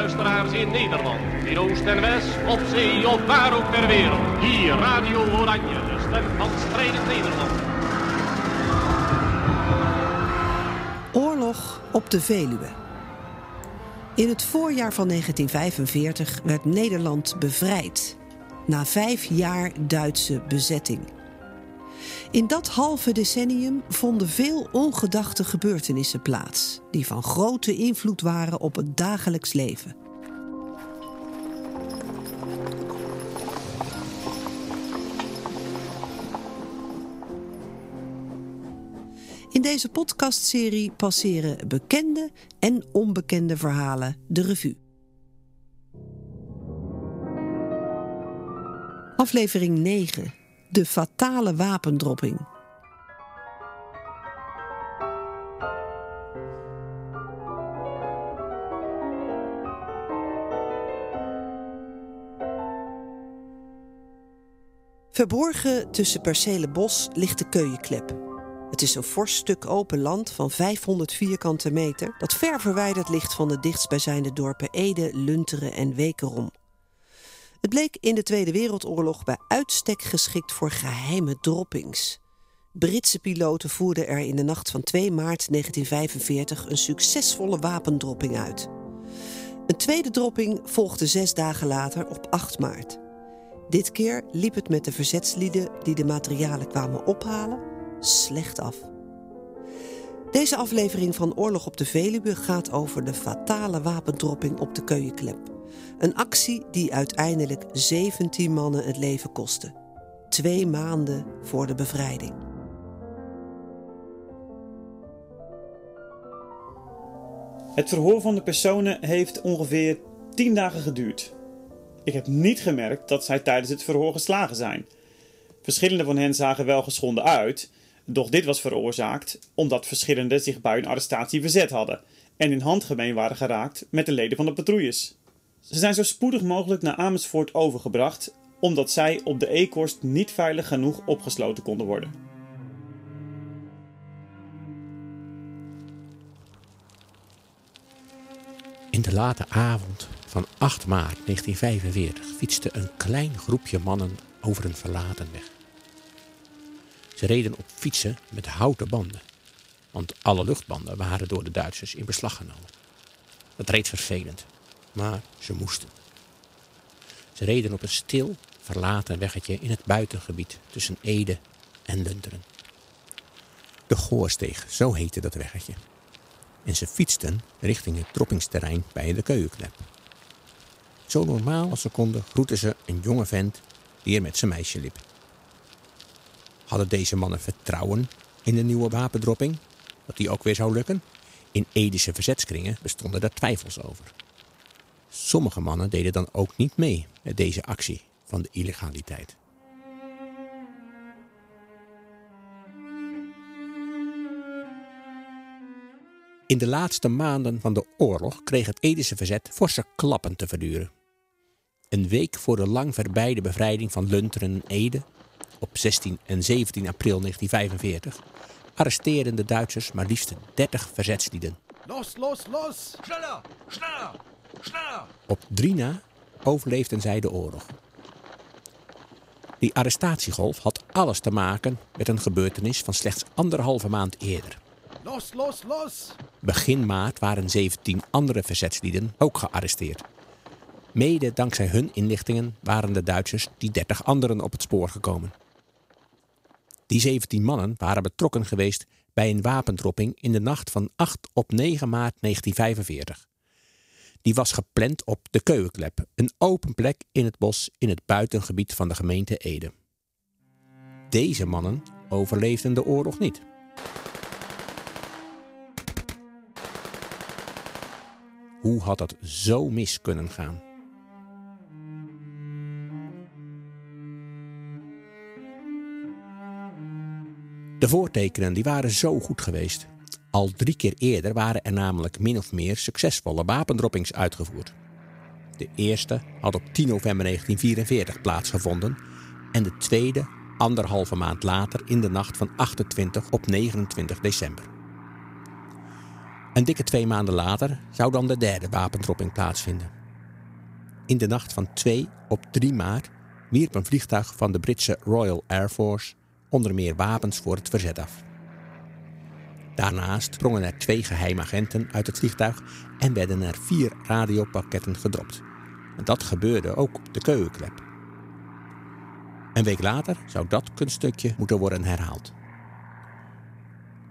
luisteraars in Nederland, in Oost en West, op zee of waar ook ter wereld. Hier Radio Oranje, de stem van strijdend Nederland. Oorlog op de Veluwe. In het voorjaar van 1945 werd Nederland bevrijd. Na vijf jaar Duitse bezetting. In dat halve decennium vonden veel ongedachte gebeurtenissen plaats, die van grote invloed waren op het dagelijks leven. In deze podcastserie passeren bekende en onbekende verhalen de revue. Aflevering 9. De fatale wapendropping. Verborgen tussen percelen bos ligt de Keuyenklep. Het is een fors stuk open land van 500 vierkante meter... dat ver verwijderd ligt van de dichtstbijzijnde dorpen Ede, Lunteren en Wekerom. Het bleek in de Tweede Wereldoorlog bij uitstek geschikt voor geheime droppings. Britse piloten voerden er in de nacht van 2 maart 1945 een succesvolle wapendropping uit. Een tweede dropping volgde zes dagen later op 8 maart. Dit keer liep het met de verzetslieden die de materialen kwamen ophalen slecht af. Deze aflevering van Oorlog op de Veluwe gaat over de fatale wapendropping op de Keuyenklep. Een actie die uiteindelijk 17 mannen het leven kostte. Twee maanden voor de bevrijding. Het verhoor van de personen heeft ongeveer 10 dagen geduurd. Ik heb niet gemerkt dat zij tijdens het verhoor geslagen zijn. Verschillende van hen zagen wel geschonden uit, doch dit was veroorzaakt omdat verschillende zich bij hun arrestatie verzet hadden en in handgemeen waren geraakt met de leden van de patrouilles. Ze zijn zo spoedig mogelijk naar Amersfoort overgebracht, omdat zij op de Eekhorst niet veilig genoeg opgesloten konden worden. In de late avond van 8 maart 1945 fietste een klein groepje mannen over een verlaten weg. Ze reden op fietsen met houten banden, want alle luchtbanden waren door de Duitsers in beslag genomen. Dat reed vervelend, maar ze moesten. Ze reden op een stil, verlaten weggetje in het buitengebied tussen Ede en Lunteren. De Goorsteeg, zo heette dat weggetje. En ze fietsten richting het droppingsterrein bij de Keukenklep. Zo normaal als ze konden groetten ze een jonge vent die er met zijn meisje liep. Hadden deze mannen vertrouwen in de nieuwe wapendropping? Dat die ook weer zou lukken? In Edische verzetskringen bestonden daar twijfels over. Sommige mannen deden dan ook niet mee met deze actie van de illegaliteit. In de laatste maanden van de oorlog kreeg het Edische verzet forse klappen te verduren. Een week voor de lang verbeide bevrijding van Lunteren en Ede op 16 en 17 april 1945 arresteerden de Duitsers maar liefst 30 verzetslieden. Los, los, los! Sneller, sneller, sneller! Op drie na overleefden zij de oorlog. Die arrestatiegolf had alles te maken met een gebeurtenis van slechts anderhalve maand eerder. Los, los, los! Begin maart waren 17 andere verzetslieden ook gearresteerd. Mede dankzij hun inlichtingen waren de Duitsers die 30 anderen op het spoor gekomen. Die 17 mannen waren betrokken geweest bij een wapendropping in de nacht van 8 op 9 maart 1945. Die was gepland op de Keukenklep, een open plek in het bos in het buitengebied van de gemeente Ede. Deze mannen overleefden de oorlog niet. Hoe had dat zo mis kunnen gaan? De voortekenen die waren zo goed geweest. Al drie keer eerder waren er namelijk min of meer succesvolle wapendroppings uitgevoerd. De eerste had op 10 november 1944 plaatsgevonden en de tweede anderhalve maand later in de nacht van 28 op 29 december. Een dikke twee maanden later zou dan de derde wapendropping plaatsvinden. In de nacht van 2 op 3 maart wierp een vliegtuig van de Britse Royal Air Force onder meer wapens voor het verzet af. Daarnaast sprongen er twee geheimagenten uit het vliegtuig en werden er vier radiopakketten gedropt. Dat gebeurde ook op de keukenklep. Een week later zou dat kunststukje moeten worden herhaald.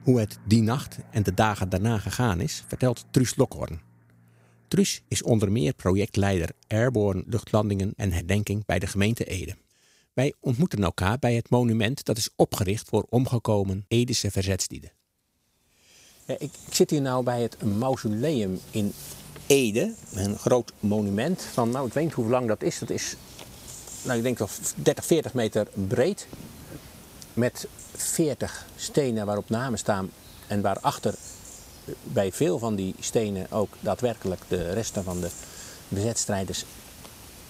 Hoe het die nacht en de dagen daarna gegaan is, vertelt Truus Lokhorn. Truus is onder meer projectleider Airborne luchtlandingen en herdenking bij de gemeente Ede. Wij ontmoeten elkaar bij het monument dat is opgericht voor omgekomen Edische verzetslieden. Ja, ik, zit hier nou bij het mausoleum in Ede. Een groot monument van, nou ik weet niet hoe lang dat is. Dat is, nou ik denk wel 30, 40 meter breed. Met 40 stenen waarop namen staan en waarachter bij veel van die stenen ook daadwerkelijk de resten van de bezetstrijders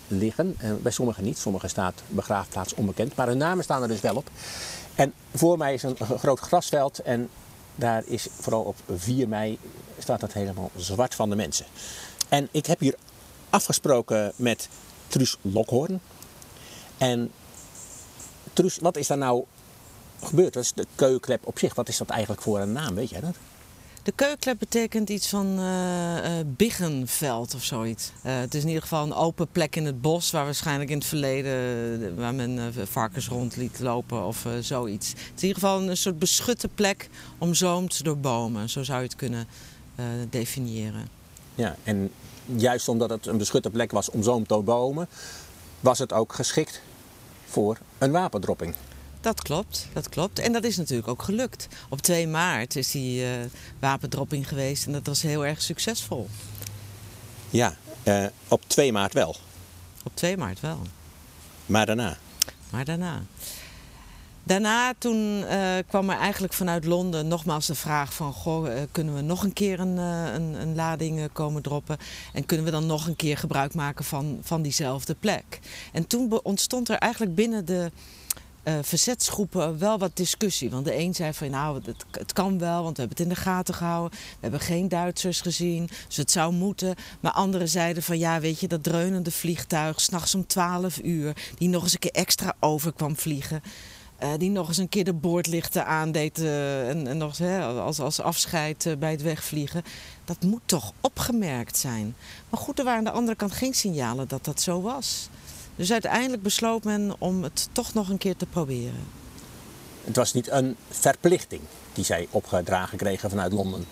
liggen. En bij sommigen niet, sommigen staat begraafplaats onbekend, maar hun namen staan er dus wel op. En voor mij is een groot grasveld en daar is vooral op 4 mei staat dat helemaal zwart van de mensen. En ik heb hier afgesproken met Truus Lokhoorn. En Truus, wat is daar nou gebeurd? Wat is de keuklep op zich? Wat is dat eigenlijk voor een naam? Weet jij dat? De keuklep betekent iets van uh, biggenveld of zoiets. Uh, het is in ieder geval een open plek in het bos waar waarschijnlijk in het verleden waar men varkens rond liet lopen of zoiets. Het is in ieder geval een soort beschutte plek omzoomd door bomen. Zo zou je het kunnen definiëren. Ja, en juist omdat het een beschutte plek was omzoomd door bomen, was het ook geschikt voor een wapendropping. Dat klopt, dat klopt. En dat is natuurlijk ook gelukt. Op 2 maart is die uh, wapendropping geweest en dat was heel erg succesvol. Ja, uh, op 2 maart wel. Op 2 maart wel. Maar daarna? Maar daarna. Daarna toen uh, kwam er eigenlijk vanuit Londen nogmaals de vraag van... Goh, uh, kunnen we nog een keer een, uh, een, een lading komen droppen? En kunnen we dan nog een keer gebruik maken van, van diezelfde plek? En toen ontstond er eigenlijk binnen de uh, verzetsgroepen wel wat discussie. Want de een zei van nou, het, het, kan wel, want we hebben het in de gaten gehouden. We hebben geen Duitsers gezien, dus het zou moeten. Maar anderen zeiden van ja, weet je, dat dreunende vliegtuig, s'nachts om 12 uur, die nog eens een keer extra over kwam vliegen. Uh, die nog eens een keer de boordlichten aandeed uh, en, en, nog hè, als, als afscheid bij het wegvliegen. Dat moet toch opgemerkt zijn. Maar goed, er waren aan de andere kant geen signalen dat dat zo was. Dus uiteindelijk besloot men om het toch nog een keer te proberen. Het was niet een verplichting die zij opgedragen kregen vanuit Londen.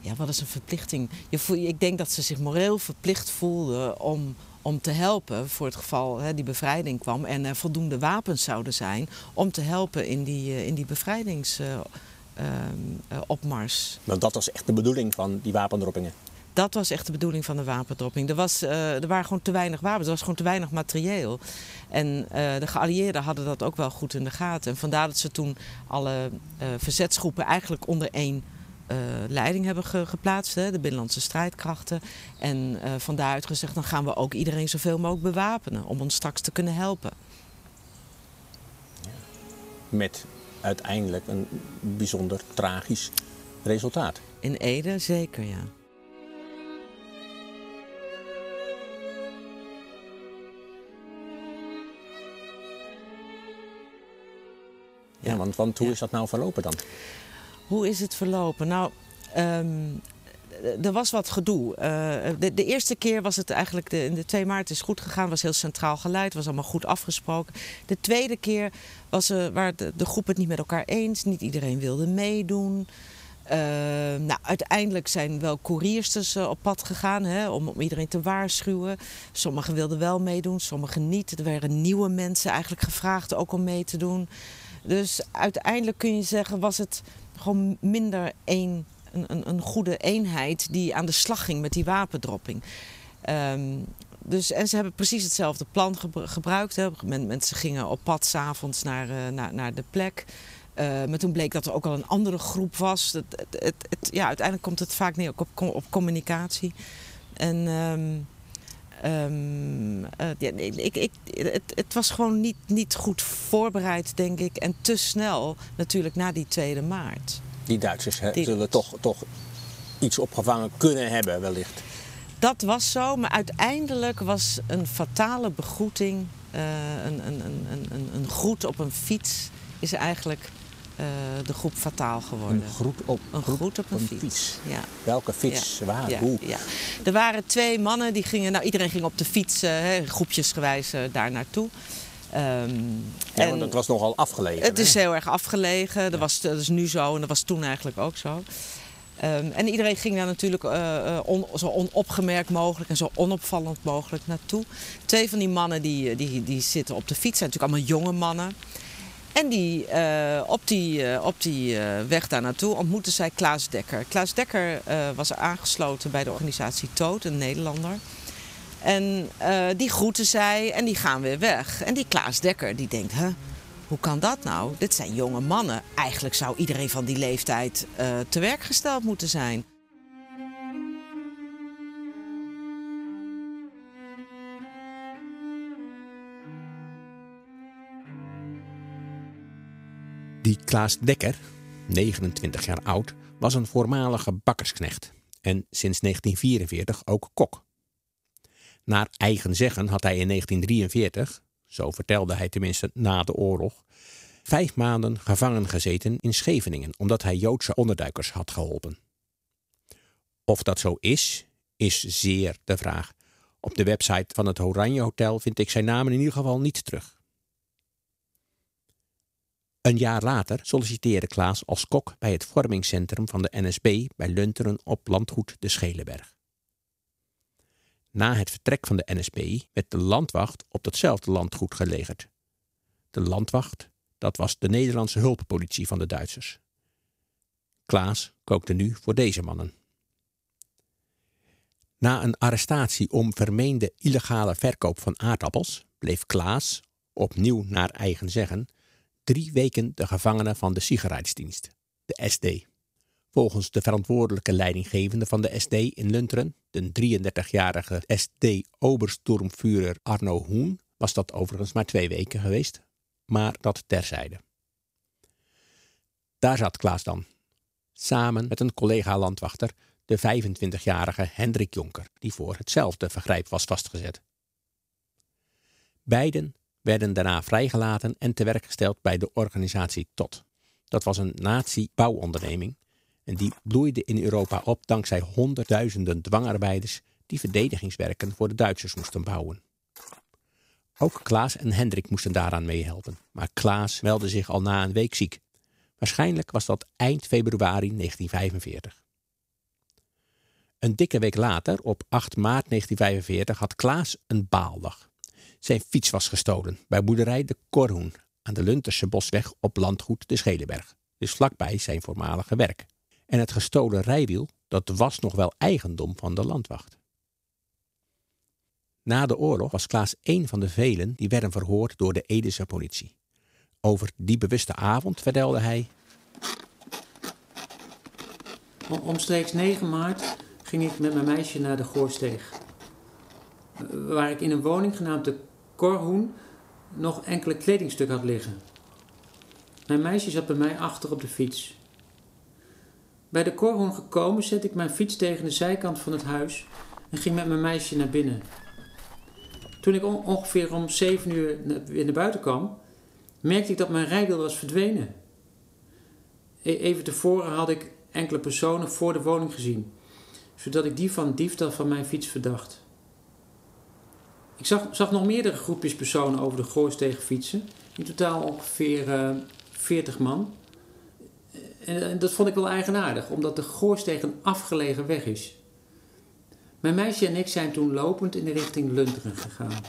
Ja, wat is een verplichting? Je voel, ik denk dat ze zich moreel verplicht voelden om, om te helpen voor het geval hè, die bevrijding kwam en er voldoende wapens zouden zijn om te helpen in die, in die bevrijdingsopmars. Uh, uh, Want dat was echt de bedoeling van die wapendroppingen? Dat was echt de bedoeling van de wapendropping. Er, was, uh, er waren gewoon te weinig wapens, er was gewoon te weinig materieel. En uh, de geallieerden hadden dat ook wel goed in de gaten. En vandaar dat ze toen alle uh, verzetsgroepen eigenlijk onder één leiding hebben ge geplaatst, hè, de Binnenlandse strijdkrachten. En van daaruit gezegd, dan gaan we ook iedereen zoveel mogelijk bewapenen om ons straks te kunnen helpen. Met uiteindelijk een bijzonder tragisch resultaat. In Ede zeker, ja. Ja, want, want hoe is dat nou verlopen dan? Hoe is het verlopen? Nou, um, er was wat gedoe. Uh, de, de, eerste keer was het eigenlijk, de, in de 2 maart is goed gegaan, was heel centraal geleid, was allemaal goed afgesproken. De tweede keer was er, waar de, de groep het niet met elkaar eens, niet iedereen wilde meedoen. Uh, nou, uiteindelijk zijn wel couriers dus, op pad gegaan hè, om, om, iedereen te waarschuwen. Sommigen wilden wel meedoen, sommigen niet. Er werden nieuwe mensen eigenlijk gevraagd ook om mee te doen. Dus uiteindelijk kun je zeggen, was het gewoon minder een, een, een goede eenheid die aan de slag ging met die wapendropping. Um, dus, en ze hebben precies hetzelfde plan gebruikt. Hè. Mensen gingen op pad s'avonds naar, uh, naar, naar de plek. Uh, maar toen bleek dat er ook al een andere groep was. Het, het, ja, uiteindelijk komt het vaak neer op, op communicatie. En um, Um, uh, ja, ik, ik, het, het, was gewoon niet, niet goed voorbereid, denk ik. En te snel natuurlijk na die 2 maart. Die Duitsers die... zullen toch, toch iets opgevangen kunnen hebben, wellicht. Dat was zo, maar uiteindelijk was een fatale begroeting, uh, een, een, een, een, een groet op een fiets, is eigenlijk de groep fataal geworden. Een groet op, een groet op een, fiets. fiets. Ja. Welke fiets? Ja. Waar? Ja. Hoe? Ja. Er waren twee mannen die gingen, nou iedereen ging op de fiets, uh, groepjesgewijs daar naartoe. Um, ja, en dat was nogal afgelegen. Het hè? is heel erg afgelegen. Dat, was, dat is nu zo en dat was toen eigenlijk ook zo. Um, en iedereen ging daar natuurlijk uh, on, zo onopgemerkt mogelijk en zo onopvallend mogelijk naartoe. Twee van die mannen die, die, die zitten op de fiets, zijn natuurlijk allemaal jonge mannen. En die, uh, op die, uh, op die uh, weg daar naartoe ontmoetten zij Klaas Dekker. Klaas Dekker was aangesloten bij de organisatie TOOT, een Nederlander. En die groeten zij en die gaan weer weg. En die Klaas Dekker die denkt, hoe kan dat nou? Dit zijn jonge mannen. Eigenlijk zou iedereen van die leeftijd te werk gesteld moeten zijn. Die Klaas Dekker, 29 jaar oud, was een voormalige bakkersknecht en sinds 1944 ook kok. Naar eigen zeggen had hij in 1943, zo vertelde hij tenminste na de oorlog, vijf maanden gevangen gezeten in Scheveningen omdat hij Joodse onderduikers had geholpen. Of dat zo is, is zeer de vraag. Op de website van het Oranje Hotel vind ik zijn naam in ieder geval niet terug. Een jaar later solliciteerde Klaas als kok bij het vormingscentrum van de NSB bij Lunteren op landgoed de Schelenberg. Na het vertrek van de NSB werd de landwacht op datzelfde landgoed gelegerd. De landwacht, dat was de Nederlandse hulppolitie van de Duitsers. Klaas kookte nu voor deze mannen. Na een arrestatie om vermeende illegale verkoop van aardappels bleef Klaas, opnieuw naar eigen zeggen, drie weken de gevangene van de sigarijtsdienst, de SD. Volgens de verantwoordelijke leidinggevende van de SD in Lunteren, de 33-jarige SD-Obersturmführer Arno Hoen, was dat overigens maar twee weken geweest, maar dat terzijde. Daar zat Klaas dan, samen met een collega-landwachter, de 25-jarige Hendrik Jonker, die voor hetzelfde vergrijp was vastgezet. Beiden werden daarna vrijgelaten en te werk gesteld bij de organisatie TOT. Dat was een nazi-bouwonderneming en die bloeide in Europa op dankzij honderdduizenden dwangarbeiders die verdedigingswerken voor de Duitsers moesten bouwen. Ook Klaas en Hendrik moesten daaraan meehelpen, maar Klaas meldde zich al na een week ziek. Waarschijnlijk was dat eind februari 1945. Een dikke week later, op 8 maart 1945, had Klaas een baaldag. Zijn fiets was gestolen bij boerderij de Korhoen aan de Lunterse bosweg op landgoed de Schelenberg, dus vlakbij zijn voormalige werk. En het gestolen rijwiel, dat was nog wel eigendom van de landwacht. Na de oorlog was Klaas een van de velen die werden verhoord door de Edese politie. Over die bewuste avond vertelde hij... Omstreeks 9 maart ging ik met mijn meisje naar de Goorsteeg. Waar ik in een woning genaamd de Korhoen nog enkele kledingstukken had liggen. Mijn meisje zat bij mij achter op de fiets. Bij de Korhoen gekomen zette ik mijn fiets tegen de zijkant van het huis en ging met mijn meisje naar binnen. Toen ik ongeveer om 7 uur weer naar buiten kwam, merkte ik dat mijn rijwiel was verdwenen. Even tevoren had ik enkele personen voor de woning gezien, zodat ik die van diefstal van mijn fiets verdacht. Ik zag, zag nog meerdere groepjes personen over de Goorsteeg fietsen. In totaal ongeveer uh, 40 man. En, en, dat vond ik wel eigenaardig, omdat de Goorsteeg een afgelegen weg is. Mijn meisje en ik zijn toen lopend in de richting Lunteren gegaan.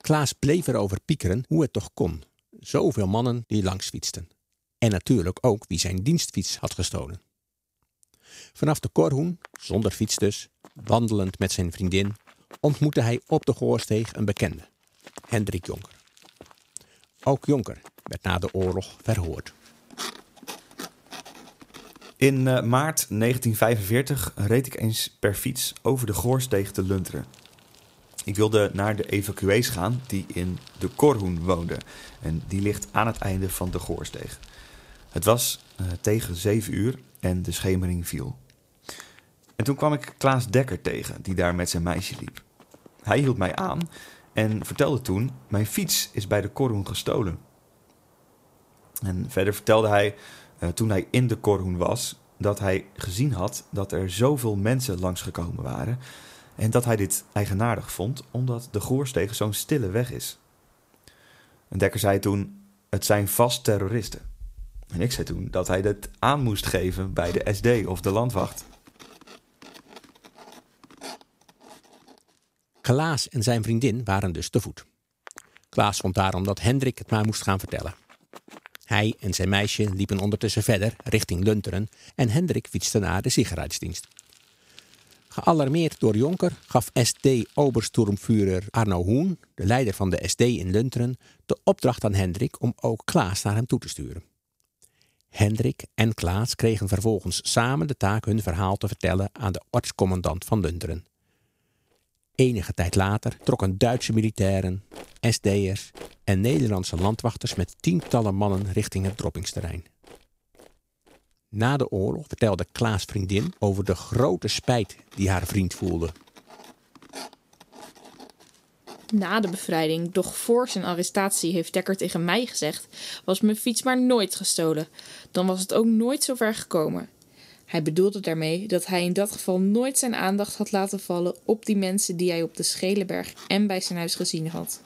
Klaas bleef erover piekeren hoe het toch kon. Zoveel mannen die langs fietsten. En natuurlijk ook wie zijn dienstfiets had gestolen. Vanaf de Korhoen, zonder fiets dus, wandelend met zijn vriendin, ontmoette hij op de Goorsteeg een bekende, Hendrik Jonker. Ook Jonker werd na de oorlog verhoord. In uh, maart 1945 reed ik eens per fiets over de Goorsteeg te Lunteren. Ik wilde naar de evacuees gaan die in de Korhoen woonden en die ligt aan het einde van de Goorsteeg. Het was eh, tegen zeven uur en de schemering viel. En toen kwam ik Klaas Dekker tegen, die daar met zijn meisje liep. Hij hield mij aan en vertelde toen: Mijn fiets is bij de korhoen gestolen. En verder vertelde hij, eh, toen hij in de korhoen was, dat hij gezien had dat er zoveel mensen langsgekomen waren. En dat hij dit eigenaardig vond, omdat de Goorstegen zo'n stille weg is. En Dekker zei toen: Het zijn vast terroristen. En ik zei toen dat hij dit aan moest geven bij de SD of de landwacht. Klaas en zijn vriendin waren dus te voet. Klaas vond daarom dat Hendrik het maar moest gaan vertellen. Hij en zijn meisje liepen ondertussen verder richting Lunteren en Hendrik fietste naar de sigaretsdienst. Gealarmeerd door Jonker gaf SD-Obersturmführer Arno Hoen, de leider van de SD in Lunteren, de opdracht aan Hendrik om ook Klaas naar hem toe te sturen. Hendrik en Klaas kregen vervolgens samen de taak hun verhaal te vertellen aan de ortscommandant van Lunteren. Enige tijd later trokken Duitse militairen, SD'ers en Nederlandse landwachters met tientallen mannen richting het droppingsterrein. Na de oorlog vertelde Klaas vriendin over de grote spijt die haar vriend voelde. Na de bevrijding, doch voor zijn arrestatie, heeft Dekker tegen mij gezegd: was mijn fiets maar nooit gestolen. Dan was het ook nooit zo ver gekomen. Hij bedoelde daarmee dat hij in dat geval nooit zijn aandacht had laten vallen op die mensen die hij op de Schelenberg en bij zijn huis gezien had.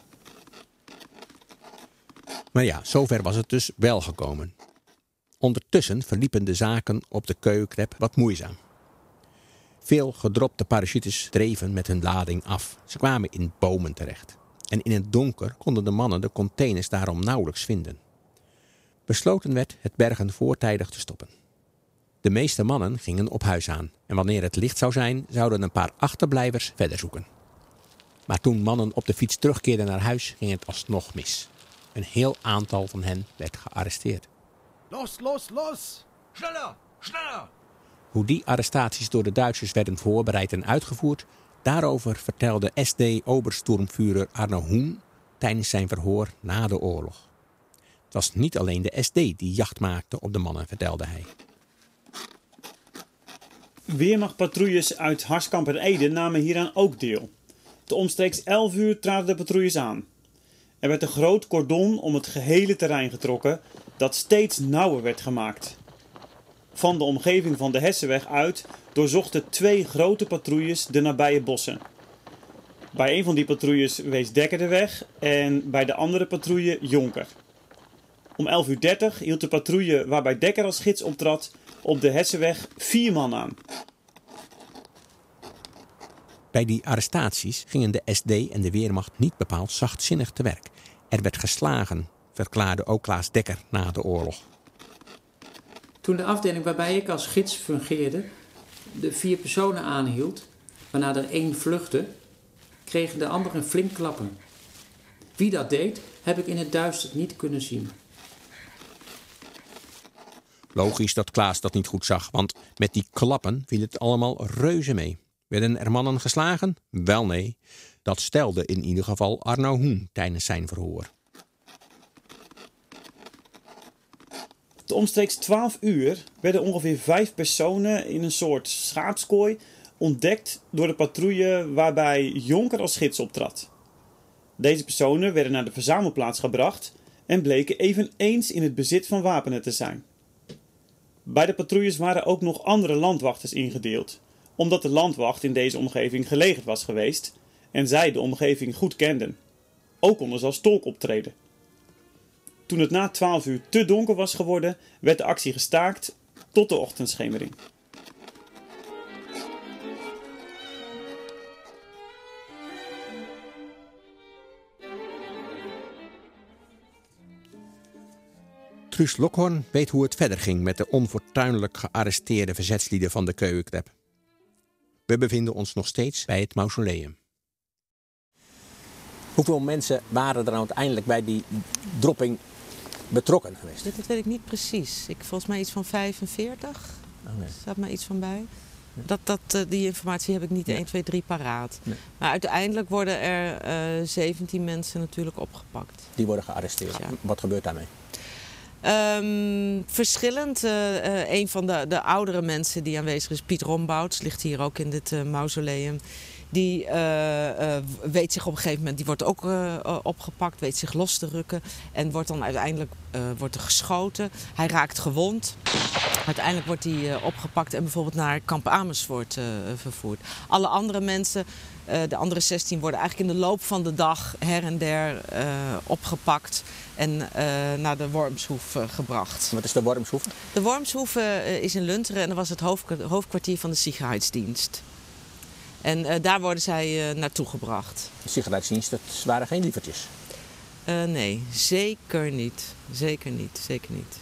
Maar ja, zover was het dus wel gekomen. Ondertussen verliepen de zaken op de keukenklep wat moeizaam. Veel gedropte parachutes dreven met hun lading af. Ze kwamen in bomen terecht. En in het donker konden de mannen de containers daarom nauwelijks vinden. Besloten werd het bergen voortijdig te stoppen. De meeste mannen gingen op huis aan en wanneer het licht zou zijn, zouden een paar achterblijvers verder zoeken. Maar toen mannen op de fiets terugkeerden naar huis, ging het alsnog mis. Een heel aantal van hen werd gearresteerd. Los, los, los! Schneller, schneller! Hoe die arrestaties door de Duitsers werden voorbereid en uitgevoerd, daarover vertelde SD-Obersturmführer Arno Hoen tijdens zijn verhoor na de oorlog. Het was niet alleen de SD die jacht maakte op de mannen, vertelde hij. Weermachtpatrouilles uit Harskamp en Ede namen hieraan ook deel. Te omstreeks 11 uur traden de patrouilles aan. Er werd een groot cordon om het gehele terrein getrokken, dat steeds nauwer werd gemaakt. Van de omgeving van de Hessenweg uit doorzochten twee grote patrouilles de nabije bossen. Bij een van die patrouilles wees Dekker de weg en bij de andere patrouille Jonker. Om 11.30 uur hield de patrouille waarbij Dekker als gids optrad op de Hessenweg vier man aan. Bij die arrestaties gingen de SD en de Weermacht niet bepaald zachtzinnig te werk. Er werd geslagen, verklaarde ook Klaas Dekker na de oorlog. Toen de afdeling waarbij ik als gids fungeerde de vier personen aanhield, waarna er één vluchtte, kregen de anderen flink klappen. Wie dat deed, heb ik in het duister niet kunnen zien. Logisch dat Klaas dat niet goed zag, want met die klappen viel het allemaal reuze mee. Werden er mannen geslagen? Wel nee. Dat stelde in ieder geval Arno Hoen tijdens zijn verhoor. Te omstreeks 12 uur werden ongeveer vijf personen in een soort schaapskooi ontdekt door de patrouille waarbij Jonker als gids optrad. Deze personen werden naar de verzamelplaats gebracht en bleken eveneens in het bezit van wapenen te zijn. Bij de patrouilles waren ook nog andere landwachters ingedeeld, omdat de landwacht in deze omgeving gelegerd was geweest en zij de omgeving goed kenden. Ook konden ze als tolk optreden. Toen het na 12 uur te donker was geworden, werd de actie gestaakt tot de ochtendschemering. Truus Lokhorn weet hoe het verder ging met de onfortuinlijk gearresteerde verzetslieden van de Keukenklep. We bevinden ons nog steeds bij het mausoleum. Hoeveel mensen waren er nou uiteindelijk bij die dropping betrokken geweest? Dat weet ik niet precies. Ik volgens mij iets van 45. Oh, nee. Er staat maar iets van bij. Dat, dat, eh, die informatie heb ik niet 1, 2, 3 paraat. Nee. Maar uiteindelijk worden er eh 17 mensen natuurlijk opgepakt. Die worden gearresteerd. Ja. Wat gebeurt daarmee? Ehm, verschillend. Uh, uh, een van de, de oudere mensen die aanwezig is, Piet Rombouts, ligt hier ook in dit uh, mausoleum. Die weet zich op een gegeven moment, die wordt ook opgepakt, weet zich los te rukken. En wordt dan uiteindelijk wordt er geschoten. Hij raakt gewond. Uiteindelijk wordt hij opgepakt en bijvoorbeeld naar kamp Amersfoort vervoerd. Alle andere mensen de andere 16 worden eigenlijk in de loop van de dag her en der opgepakt en uh, naar de Wormshoef gebracht. Wat is de Wormshoef? De Wormshoef is in Lunteren en dat was het hoofdkwartier van de Sicherheidsdienst. En daar worden zij naartoe gebracht. De Sicherheidsdienst, dat waren geen lievertjes? nee, zeker niet. Zeker niet, zeker niet.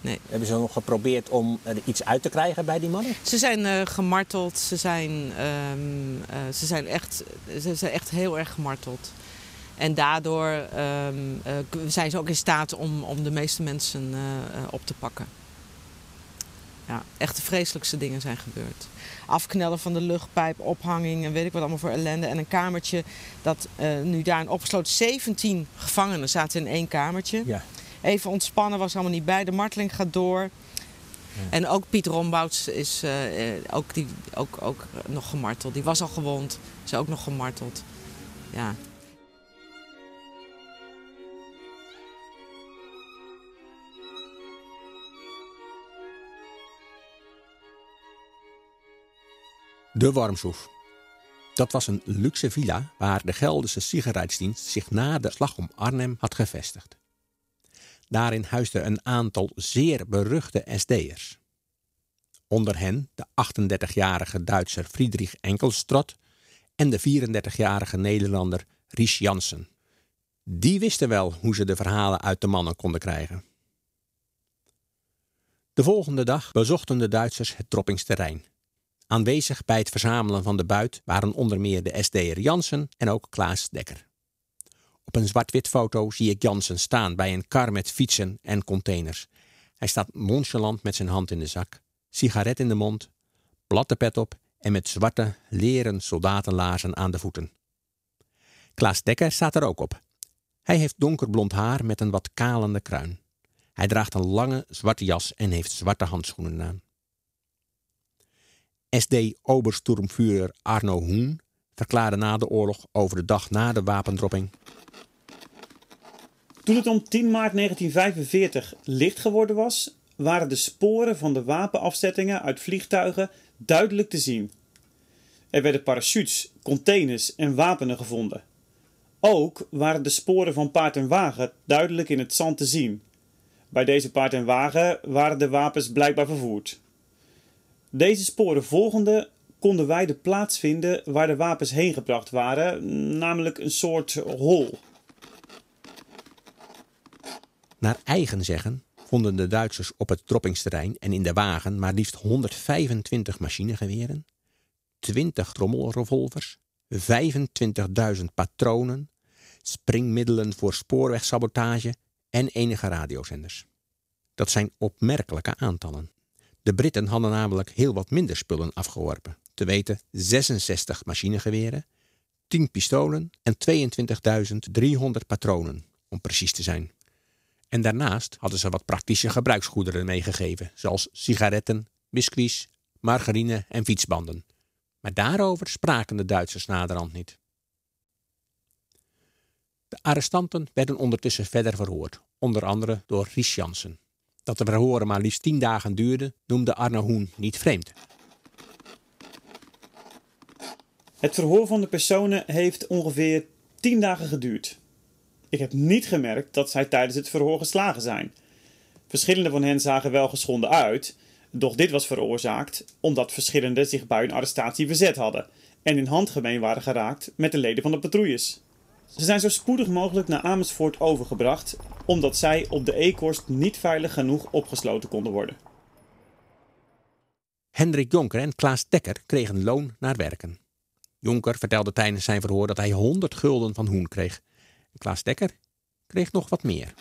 Nee. Hebben ze nog geprobeerd om er iets uit te krijgen bij die mannen? Ze zijn gemarteld. Ze zijn, um, uh, ze, zijn echt, ze zijn echt heel erg gemarteld. En daardoor um, uh, zijn ze ook in staat om, om de meeste mensen op te pakken. Ja, echt de vreselijkste dingen zijn gebeurd. Afknellen van de luchtpijp, ophanging en weet ik wat allemaal voor ellende. En een kamertje dat nu daarin opgesloten. 17 gevangenen zaten in één kamertje. Ja even ontspannen was allemaal niet bij. De marteling gaat door. Ja. En ook Piet Rombouts is uh, ook, die, ook, ook nog gemarteld. Die was al gewond, is ook nog gemarteld. Ja. De Warmshoef. Dat was een luxe villa waar de Gelderse Sicherheidsdienst zich na de slag om Arnhem had gevestigd. Daarin huisde een aantal zeer beruchte SD'ers. Onder hen de 38-jarige Duitser Friedrich Enkelstrot en de 34-jarige Nederlander Ries Jansen. Die wisten wel hoe ze de verhalen uit de mannen konden krijgen. De volgende dag bezochten de Duitsers het droppingsterrein. Aanwezig bij het verzamelen van de buit waren onder meer de SD'er Jansen en ook Klaas Dekker. Op een zwart-wit foto zie ik Jansen staan bij een kar met fietsen en containers. Hij staat nonchalant met zijn hand in de zak, sigaret in de mond, platte pet op en met zwarte leren soldatenlaarzen aan de voeten. Klaas Dekker staat er ook op. Hij heeft donkerblond haar met een wat kalende kruin. Hij draagt een lange zwarte jas en heeft zwarte handschoenen aan. SD Obersturmführer Arno Hoen verklaarde na de oorlog over de dag na de wapendropping toen het om 10 maart 1945 licht geworden was, waren de sporen van de wapenafzettingen uit vliegtuigen duidelijk te zien. Er werden parachutes, containers en wapenen gevonden. Ook waren de sporen van paard en wagen duidelijk in het zand te zien. Bij deze paard en wagen waren de wapens blijkbaar vervoerd. Deze sporen volgende konden wij de plaats vinden waar de wapens heen gebracht waren, namelijk een soort hol. Naar eigen zeggen vonden de Duitsers op het droppingsterrein en in de wagen maar liefst 125 machinegeweren, 20 trommelrevolvers, 25.000 patronen, springmiddelen voor spoorwegsabotage en enige radiozenders. Dat zijn opmerkelijke aantallen. De Britten hadden namelijk heel wat minder spullen afgeworpen, te weten 66 machinegeweren, 10 pistolen en 22.300 patronen, om precies te zijn. En daarnaast hadden ze wat praktische gebruiksgoederen meegegeven, zoals sigaretten, biscuits, margarine en fietsbanden. Maar daarover spraken de Duitsers naderhand niet. De arrestanten werden ondertussen verder verhoord, onder andere door Ries Jansen. Dat de verhoren maar liefst tien dagen duurden, noemde Arno Hoen niet vreemd. Het verhoor van de personen heeft ongeveer tien dagen geduurd. Ik heb niet gemerkt dat zij tijdens het verhoor geslagen zijn. Verschillende van hen zagen wel geschonden uit, doch dit was veroorzaakt omdat verschillende zich bij hun arrestatie verzet hadden en in handgemeen waren geraakt met de leden van de patrouilles. Ze zijn zo spoedig mogelijk naar Amersfoort overgebracht, omdat zij op de Eekhorst niet veilig genoeg opgesloten konden worden. Hendrik Jonker en Klaas Dekker kregen loon naar werken. Jonker vertelde tijdens zijn verhoor dat hij 100 gulden van Hoen kreeg Klaas Dekker kreeg nog wat meer.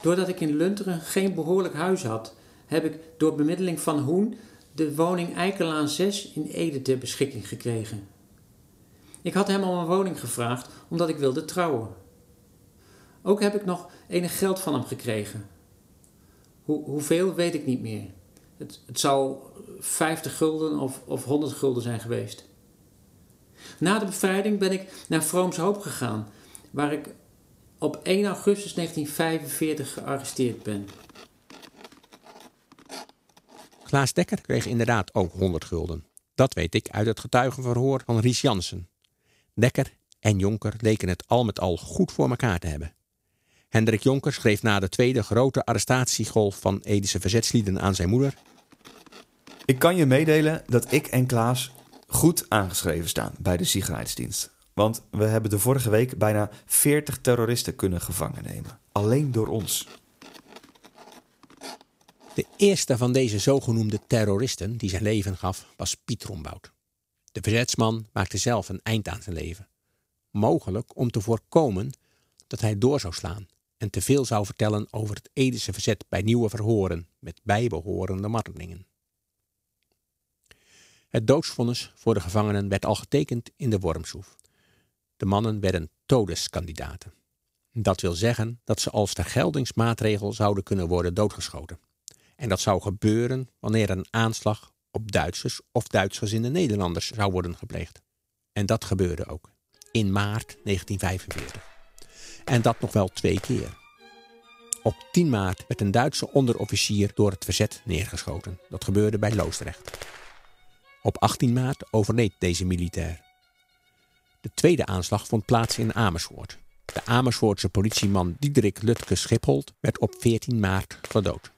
Doordat ik in Lunteren geen behoorlijk huis had, heb ik door bemiddeling van Hoen de woning Eikelaan 6 in Ede ter beschikking gekregen. Ik had hem om een woning gevraagd omdat ik wilde trouwen. Ook heb ik nog enig geld van hem gekregen. Hoe, hoeveel weet ik niet meer. Het, het zou 50 gulden of, of 100 gulden zijn geweest. Na de bevrijding ben ik naar Vroomshoop gegaan, waar ik op 1 augustus 1945 gearresteerd ben. Klaas Dekker kreeg inderdaad ook 100 gulden. Dat weet ik uit het getuigenverhoor van Ries Jansen. Dekker en Jonker leken het al met al goed voor elkaar te hebben. Hendrik Jonker schreef na de tweede grote arrestatiegolf van Edische verzetslieden aan zijn moeder. Ik kan je meedelen dat ik en Klaas goed aangeschreven staan bij de Sicherheidsdienst. Want we hebben de vorige week bijna 40 terroristen kunnen gevangen nemen. Alleen door ons. De eerste van deze zogenoemde terroristen die zijn leven gaf was Piet Rombout. De verzetsman maakte zelf een eind aan zijn leven. Mogelijk om te voorkomen dat hij door zou slaan en te veel zou vertellen over het Edische verzet bij nieuwe verhoren met bijbehorende martelingen. Het doodsvonnis voor de gevangenen werd al getekend in de Wormshoef. De mannen werden todeskandidaten. Dat wil zeggen dat ze als vergeldingsmaatregel zouden kunnen worden doodgeschoten. En dat zou gebeuren wanneer een aanslag op Duitsers of Duitsgezinde Nederlanders zou worden gepleegd. En dat gebeurde ook in maart 1945. En dat nog wel twee keer. Op 10 maart werd een Duitse onderofficier door het verzet neergeschoten. Dat gebeurde bij Loosdrecht. Op 18 maart overleed deze militair. De tweede aanslag vond plaats in Amersfoort. De Amersfoortse politieman Diederik Lutke Schiphold werd op 14 maart gedood.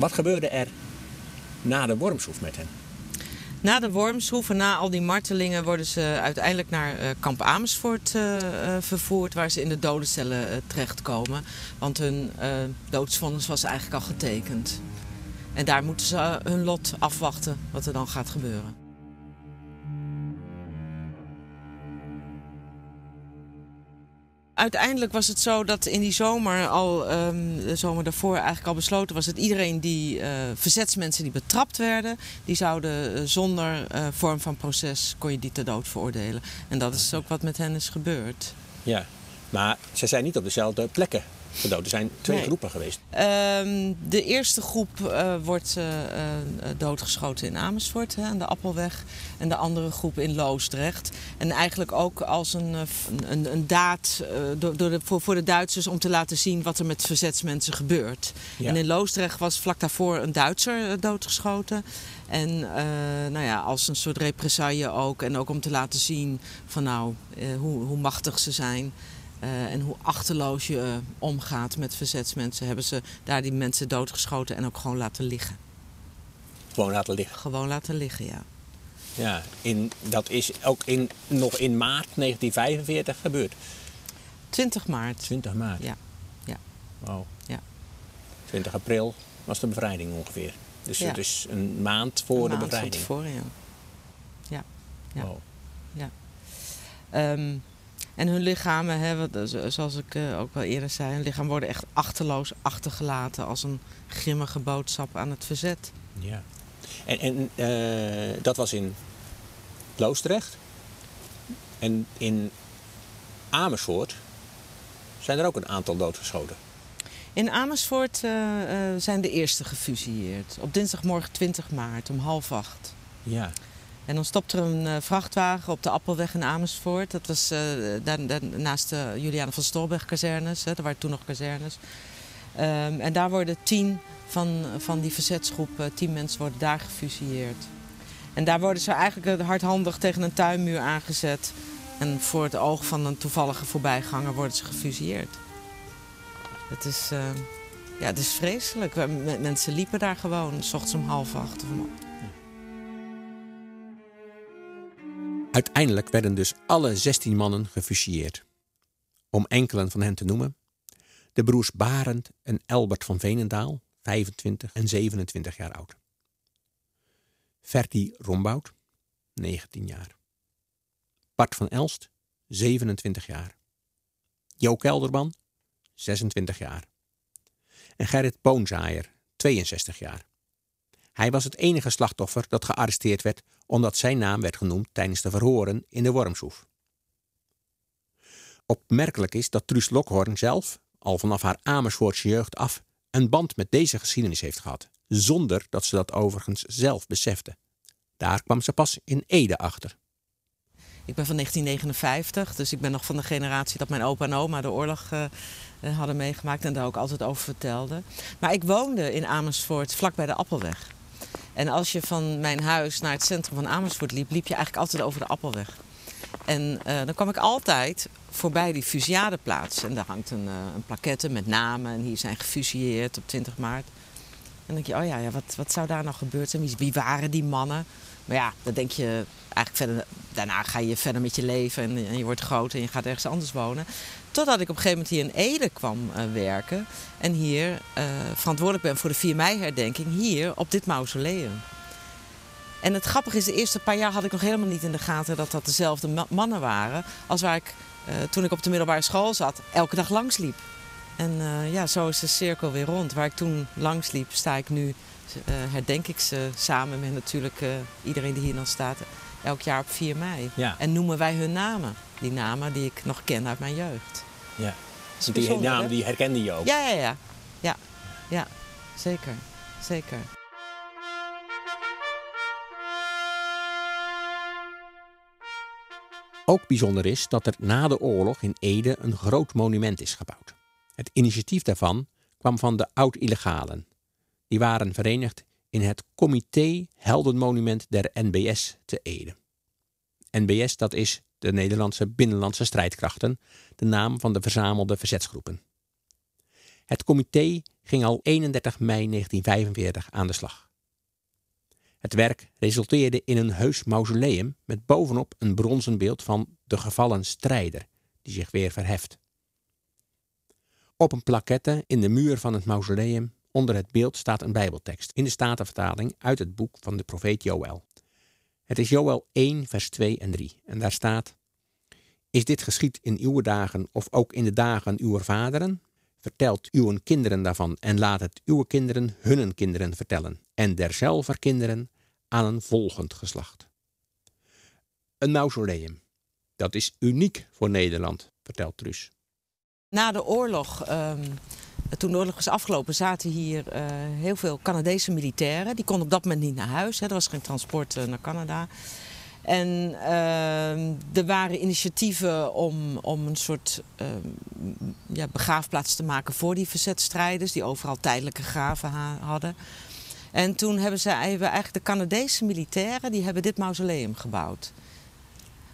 Wat gebeurde er na de Wormshoef met hen? Na de Wormshoef en na al die martelingen worden ze uiteindelijk naar uh, kamp Amersfoort uh, uh, vervoerd, waar ze in de dodencellen terechtkomen. Want hun doodsvonnis was eigenlijk al getekend. En daar moeten ze hun lot afwachten wat er dan gaat gebeuren. Uiteindelijk was het zo dat in die zomer al, um, de zomer daarvoor eigenlijk al besloten was dat iedereen die uh, verzetsmensen die betrapt werden, die zouden uh, zonder uh, vorm van proces kon je die ter dood veroordelen. En dat is ook wat met hen is gebeurd. Ja, maar ze zijn niet op dezelfde plekken gedood. Er zijn twee Nee. groepen geweest. Ehm, de eerste groep eh, wordt eh, eh, doodgeschoten in Amersfoort hè, aan de Appelweg. En de andere groep in Loosdrecht. En eigenlijk ook als een, een, een daad door, door de, voor, voor de Duitsers om te laten zien wat er met verzetsmensen gebeurt. Ja. En in Loosdrecht was vlak daarvoor een Duitser doodgeschoten. En nou ja, als een soort represaille ook. En ook om te laten zien van nou, hoe, hoe machtig ze zijn. Eh, en hoe achterloos je eh, omgaat met verzetsmensen, hebben ze daar die mensen doodgeschoten en ook gewoon laten liggen. Gewoon laten liggen. Gewoon laten liggen, ja. Ja, in, dat is ook in, nog in maart 1945 gebeurd. 20 maart. 20 maart. Ja. Ja. Wow. Ja. 20 april was de bevrijding ongeveer. Dus Ja. het is een maand voor Een de maand bevrijding. tevoren, ja. Ja. Ja. Wow. Ehm, en hun lichamen, hè, eh, zo- zoals ik eh, ook wel eerder zei, hun lichaam worden echt achterloos achtergelaten als een grimmige boodschap aan het verzet. Ja. En, en eh, dat was in Loosdrecht. En in Amersfoort zijn er ook een aantal doodgeschoten. In Amersfoort zijn de eerste gefusilleerd. Op dinsdagmorgen 20 maart om half acht. Ja. En dan stopt er een eh, vrachtwagen op de Appelweg in Amersfoort. Dat was eh, daar, naast de Juliana van Stolberg kazernes. Er waren toen nog kazernes. Ehm, en daar worden tien van, van die verzetsgroep, eh, tien mensen worden daar gefusilleerd. En daar worden ze eigenlijk hardhandig tegen een tuinmuur aangezet. En voor het oog van een toevallige voorbijganger worden ze gefusilleerd. Het is, ja, het is vreselijk. Mensen liepen daar gewoon, s ochtends om half acht. Of om Uiteindelijk werden dus alle 16 mannen gefusilleerd. Om enkelen van hen te noemen: de broers Barend en Elbert van Veenendaal, 25 en 27 jaar oud. Ferdi Rombout, 19 jaar. Bart van Elst, 27 jaar. Jo Kelderman, 26 jaar. en Gerrit Boonzaaier, 62 jaar. Hij was het enige slachtoffer dat gearresteerd werd omdat zijn naam werd genoemd tijdens de verhoren in de Wormshoef. Opmerkelijk is dat Truus Lokhorn zelf, al vanaf haar Amersfoortse jeugd af, een band met deze geschiedenis heeft gehad, zonder dat ze dat overigens zelf besefte. Daar kwam ze pas in Ede achter. Ik ben van 1959, dus ik ben nog van de generatie dat mijn opa en oma de oorlog uh, hadden meegemaakt en daar ook altijd over vertelden. Maar ik woonde in Amersfoort, vlak bij de Appelweg. En als je van mijn huis naar het centrum van Amersfoort liep, liep je eigenlijk altijd over de Appelweg. En uh, dan kwam ik altijd voorbij die fusiadeplaats. En daar hangt een, uh, een plaquette met namen. En hier zijn gefusilleerd op 20 maart. En dan denk je, oh ja, ja wat, wat zou daar nou gebeurd zijn? Wie waren die mannen? Maar ja, dan denk je eigenlijk verder. Daarna ga je verder met je leven en, je wordt groot en je gaat ergens anders wonen. Totdat ik op een gegeven moment hier in Ede kwam uh, werken. En hier uh, verantwoordelijk ben voor de 4 mei-herdenking. Hier op dit mausoleum. En het grappige is, de eerste paar jaar had ik nog helemaal niet in de gaten dat dat dezelfde ma mannen waren. Als waar ik uh, toen ik op de middelbare school zat, elke dag langs liep. En ja, zo is de cirkel weer rond. Waar ik toen langs liep, sta ik nu herdenk ik ze samen met natuurlijk uh, iedereen die hier dan staat. Elk jaar op 4 mei. Ja. En noemen wij hun namen. Die namen die ik nog ken uit mijn jeugd. Ja. Dus die namen die herkende je ook? Ja, ja, ja. Ja, ja. zeker. Zeker. Ook bijzonder is dat er na de oorlog in Ede een groot monument is gebouwd. Het initiatief daarvan kwam van de oud-illegalen, die waren verenigd in het Comité Heldenmonument der NBS te Ede. NBS, dat is de Nederlandse Binnenlandse Strijdkrachten, de naam van de verzamelde verzetsgroepen. Het comité ging al 31 mei 1945 aan de slag. Het werk resulteerde in een heus mausoleum met bovenop een bronzen beeld van de gevallen strijder, die zich weer verheft. Op een plaquette in de muur van het mausoleum Onder het beeld staat een Bijbeltekst in de Statenvertaling uit het boek van de profeet Joël. Het is Joël 1, vers 2 en 3. En daar staat: Is dit geschied in uw dagen of ook in de dagen uw vaderen? Vertelt uw kinderen daarvan en laat het uw kinderen hun kinderen vertellen, en derzelver kinderen aan een volgend geslacht. Een mausoleum. Dat is uniek voor Nederland, vertelt Truus. Na de oorlog um toen de oorlog was afgelopen, zaten hier uh, heel veel Canadese militairen. Die konden op dat moment niet naar huis. Hè. Er was geen transport uh, naar Canada. En uh, er waren initiatieven om, om een soort ja, begraafplaats te maken voor die verzetstrijders, die overal tijdelijke graven hadden. En toen hebben, ze, eigenlijk de Canadese militairen die hebben dit mausoleum gebouwd.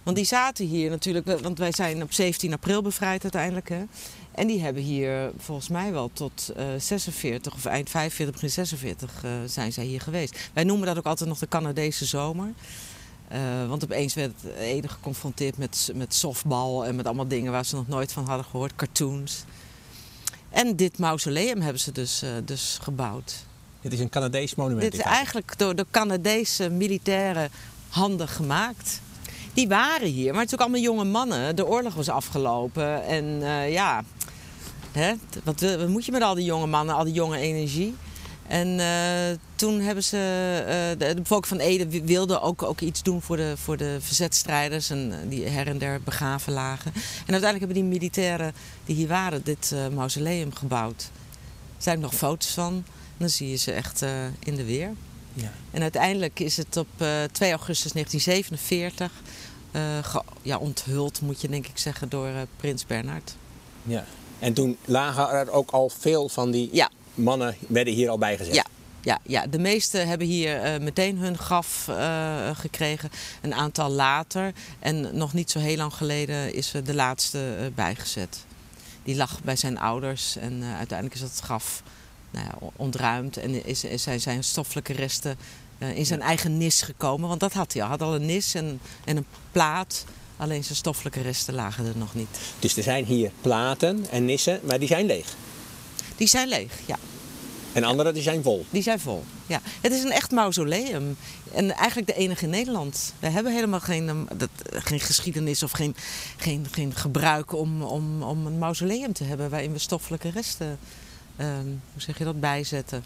Want die zaten hier natuurlijk, want wij zijn op 17 april bevrijd uiteindelijk. Hè. En die hebben hier volgens mij wel tot uh, 46 of eind 45, begin 46 uh, zijn zij hier geweest. Wij noemen dat ook altijd nog de Canadese zomer. Uh, want opeens werd Ede geconfronteerd met, met softbal en met allemaal dingen waar ze nog nooit van hadden gehoord, cartoons. En dit mausoleum hebben ze dus, dus gebouwd. Dit is een Canadees monument. Dit is eigenlijk door de Canadese militaire handen gemaakt. Die waren hier, maar het zijn ook allemaal jonge mannen. De oorlog was afgelopen en uh, ja, Hè? Wat, wat, moet je met al die jonge mannen, al die jonge energie? En uh, toen hebben ze, uh, de, de, bevolking van Ede wilde ook, ook iets doen voor de, voor de verzetstrijders en die her en der begraven lagen. En uiteindelijk hebben die militairen die hier waren dit uh, mausoleum gebouwd. Er zijn nog foto's van. Dan zie je ze echt in de weer. Ja. En uiteindelijk is het op 2 augustus 1947 ja, onthuld, moet je denk ik zeggen, door prins Bernhard. Ja. En toen lagen er ook al veel van die ja. mannen werden hier al bijgezet. Ja. Ja, ja, de meesten hebben hier uh, meteen hun graf uh, gekregen. Een aantal later. En nog niet zo heel lang geleden is de laatste uh, bijgezet. Die lag bij zijn ouders. En uiteindelijk is dat graf nou ja, ontruimd. En is, is zijn, zijn stoffelijke resten in zijn eigen nis gekomen. Want dat had hij al. Hij had al een nis en, en een plaat. Alleen zijn stoffelijke resten lagen er nog niet. Dus er zijn hier platen en nissen, maar die zijn leeg? Die zijn leeg, ja. En andere die zijn vol? Die zijn vol, ja. Het is een echt mausoleum. En eigenlijk de enige in Nederland. We hebben helemaal geen, um, dat, geen geschiedenis of geen, geen, geen gebruik om, om, om een mausoleum te hebben waarin we stoffelijke resten ehm, hoe zeg je dat, bijzetten.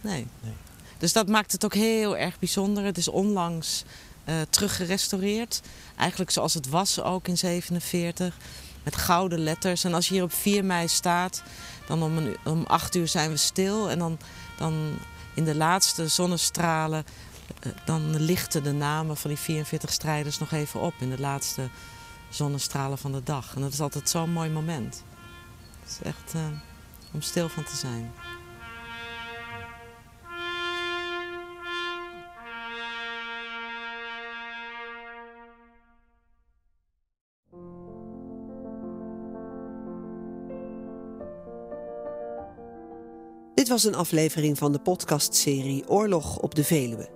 Nee. Nee. Dus dat maakt het ook heel erg bijzonder. Het is onlangs uh, teruggerestaureerd. Eigenlijk zoals het was ook in 47. Met gouden letters. En als je hier op 4 mei staat, dan om, om 8 uur zijn we stil. En dan, dan in de laatste zonnestralen, uh, dan lichten de namen van die 44 strijders nog even op. In de laatste zonnestralen van de dag. En dat is altijd zo'n mooi moment. Het is echt uh, om stil van te zijn. Was een aflevering van de podcastserie Oorlog op de Veluwe.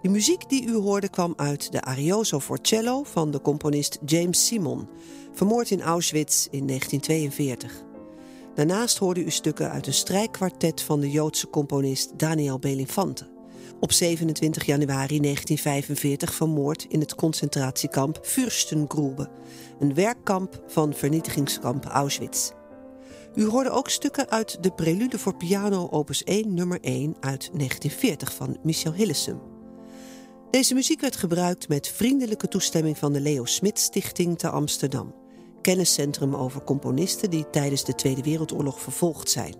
De muziek die u hoorde kwam uit de Arioso for cello van de componist James Simon, vermoord in Auschwitz in 1942. Daarnaast hoorde u stukken uit een strijkkwartet van de Joodse componist Daniel Belinfante. Op 27 januari 1945 vermoord in het concentratiekamp Fürstengrube, een werkkamp van vernietigingskamp Auschwitz. U hoorde ook stukken uit de Prelude voor piano opus 1 nummer 1 uit 1940 van Michel Hillesum. Deze muziek werd gebruikt met vriendelijke toestemming van de Leo Smit Stichting te Amsterdam, kenniscentrum over componisten die tijdens de Tweede Wereldoorlog vervolgd zijn.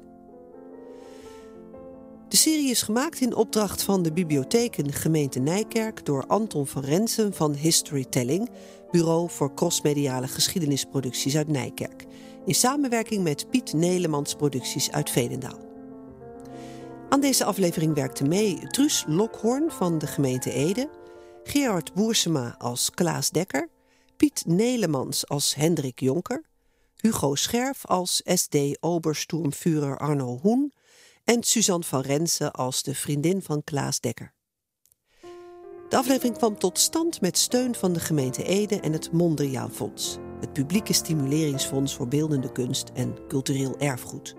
De serie is gemaakt in opdracht van de bibliotheken gemeente Nijkerk door Anton van Rensen van Historytelling, Bureau voor Crossmediale Geschiedenisproducties uit Nijkerk, in samenwerking met Piet Nelemans Producties uit Veenendaal. Aan deze aflevering werkte mee Truus Lokhoorn van de gemeente Ede, Gerard Boersema als Klaas Dekker, Piet Nelemans als Hendrik Jonker, Hugo Scherf als SD Obersturmführer Arno Hoen en Suzanne van Rensen als de vriendin van Klaas Dekker. De aflevering kwam tot stand met steun van de gemeente Ede en het Mondriaanfonds, het publieke stimuleringsfonds voor beeldende kunst en cultureel erfgoed.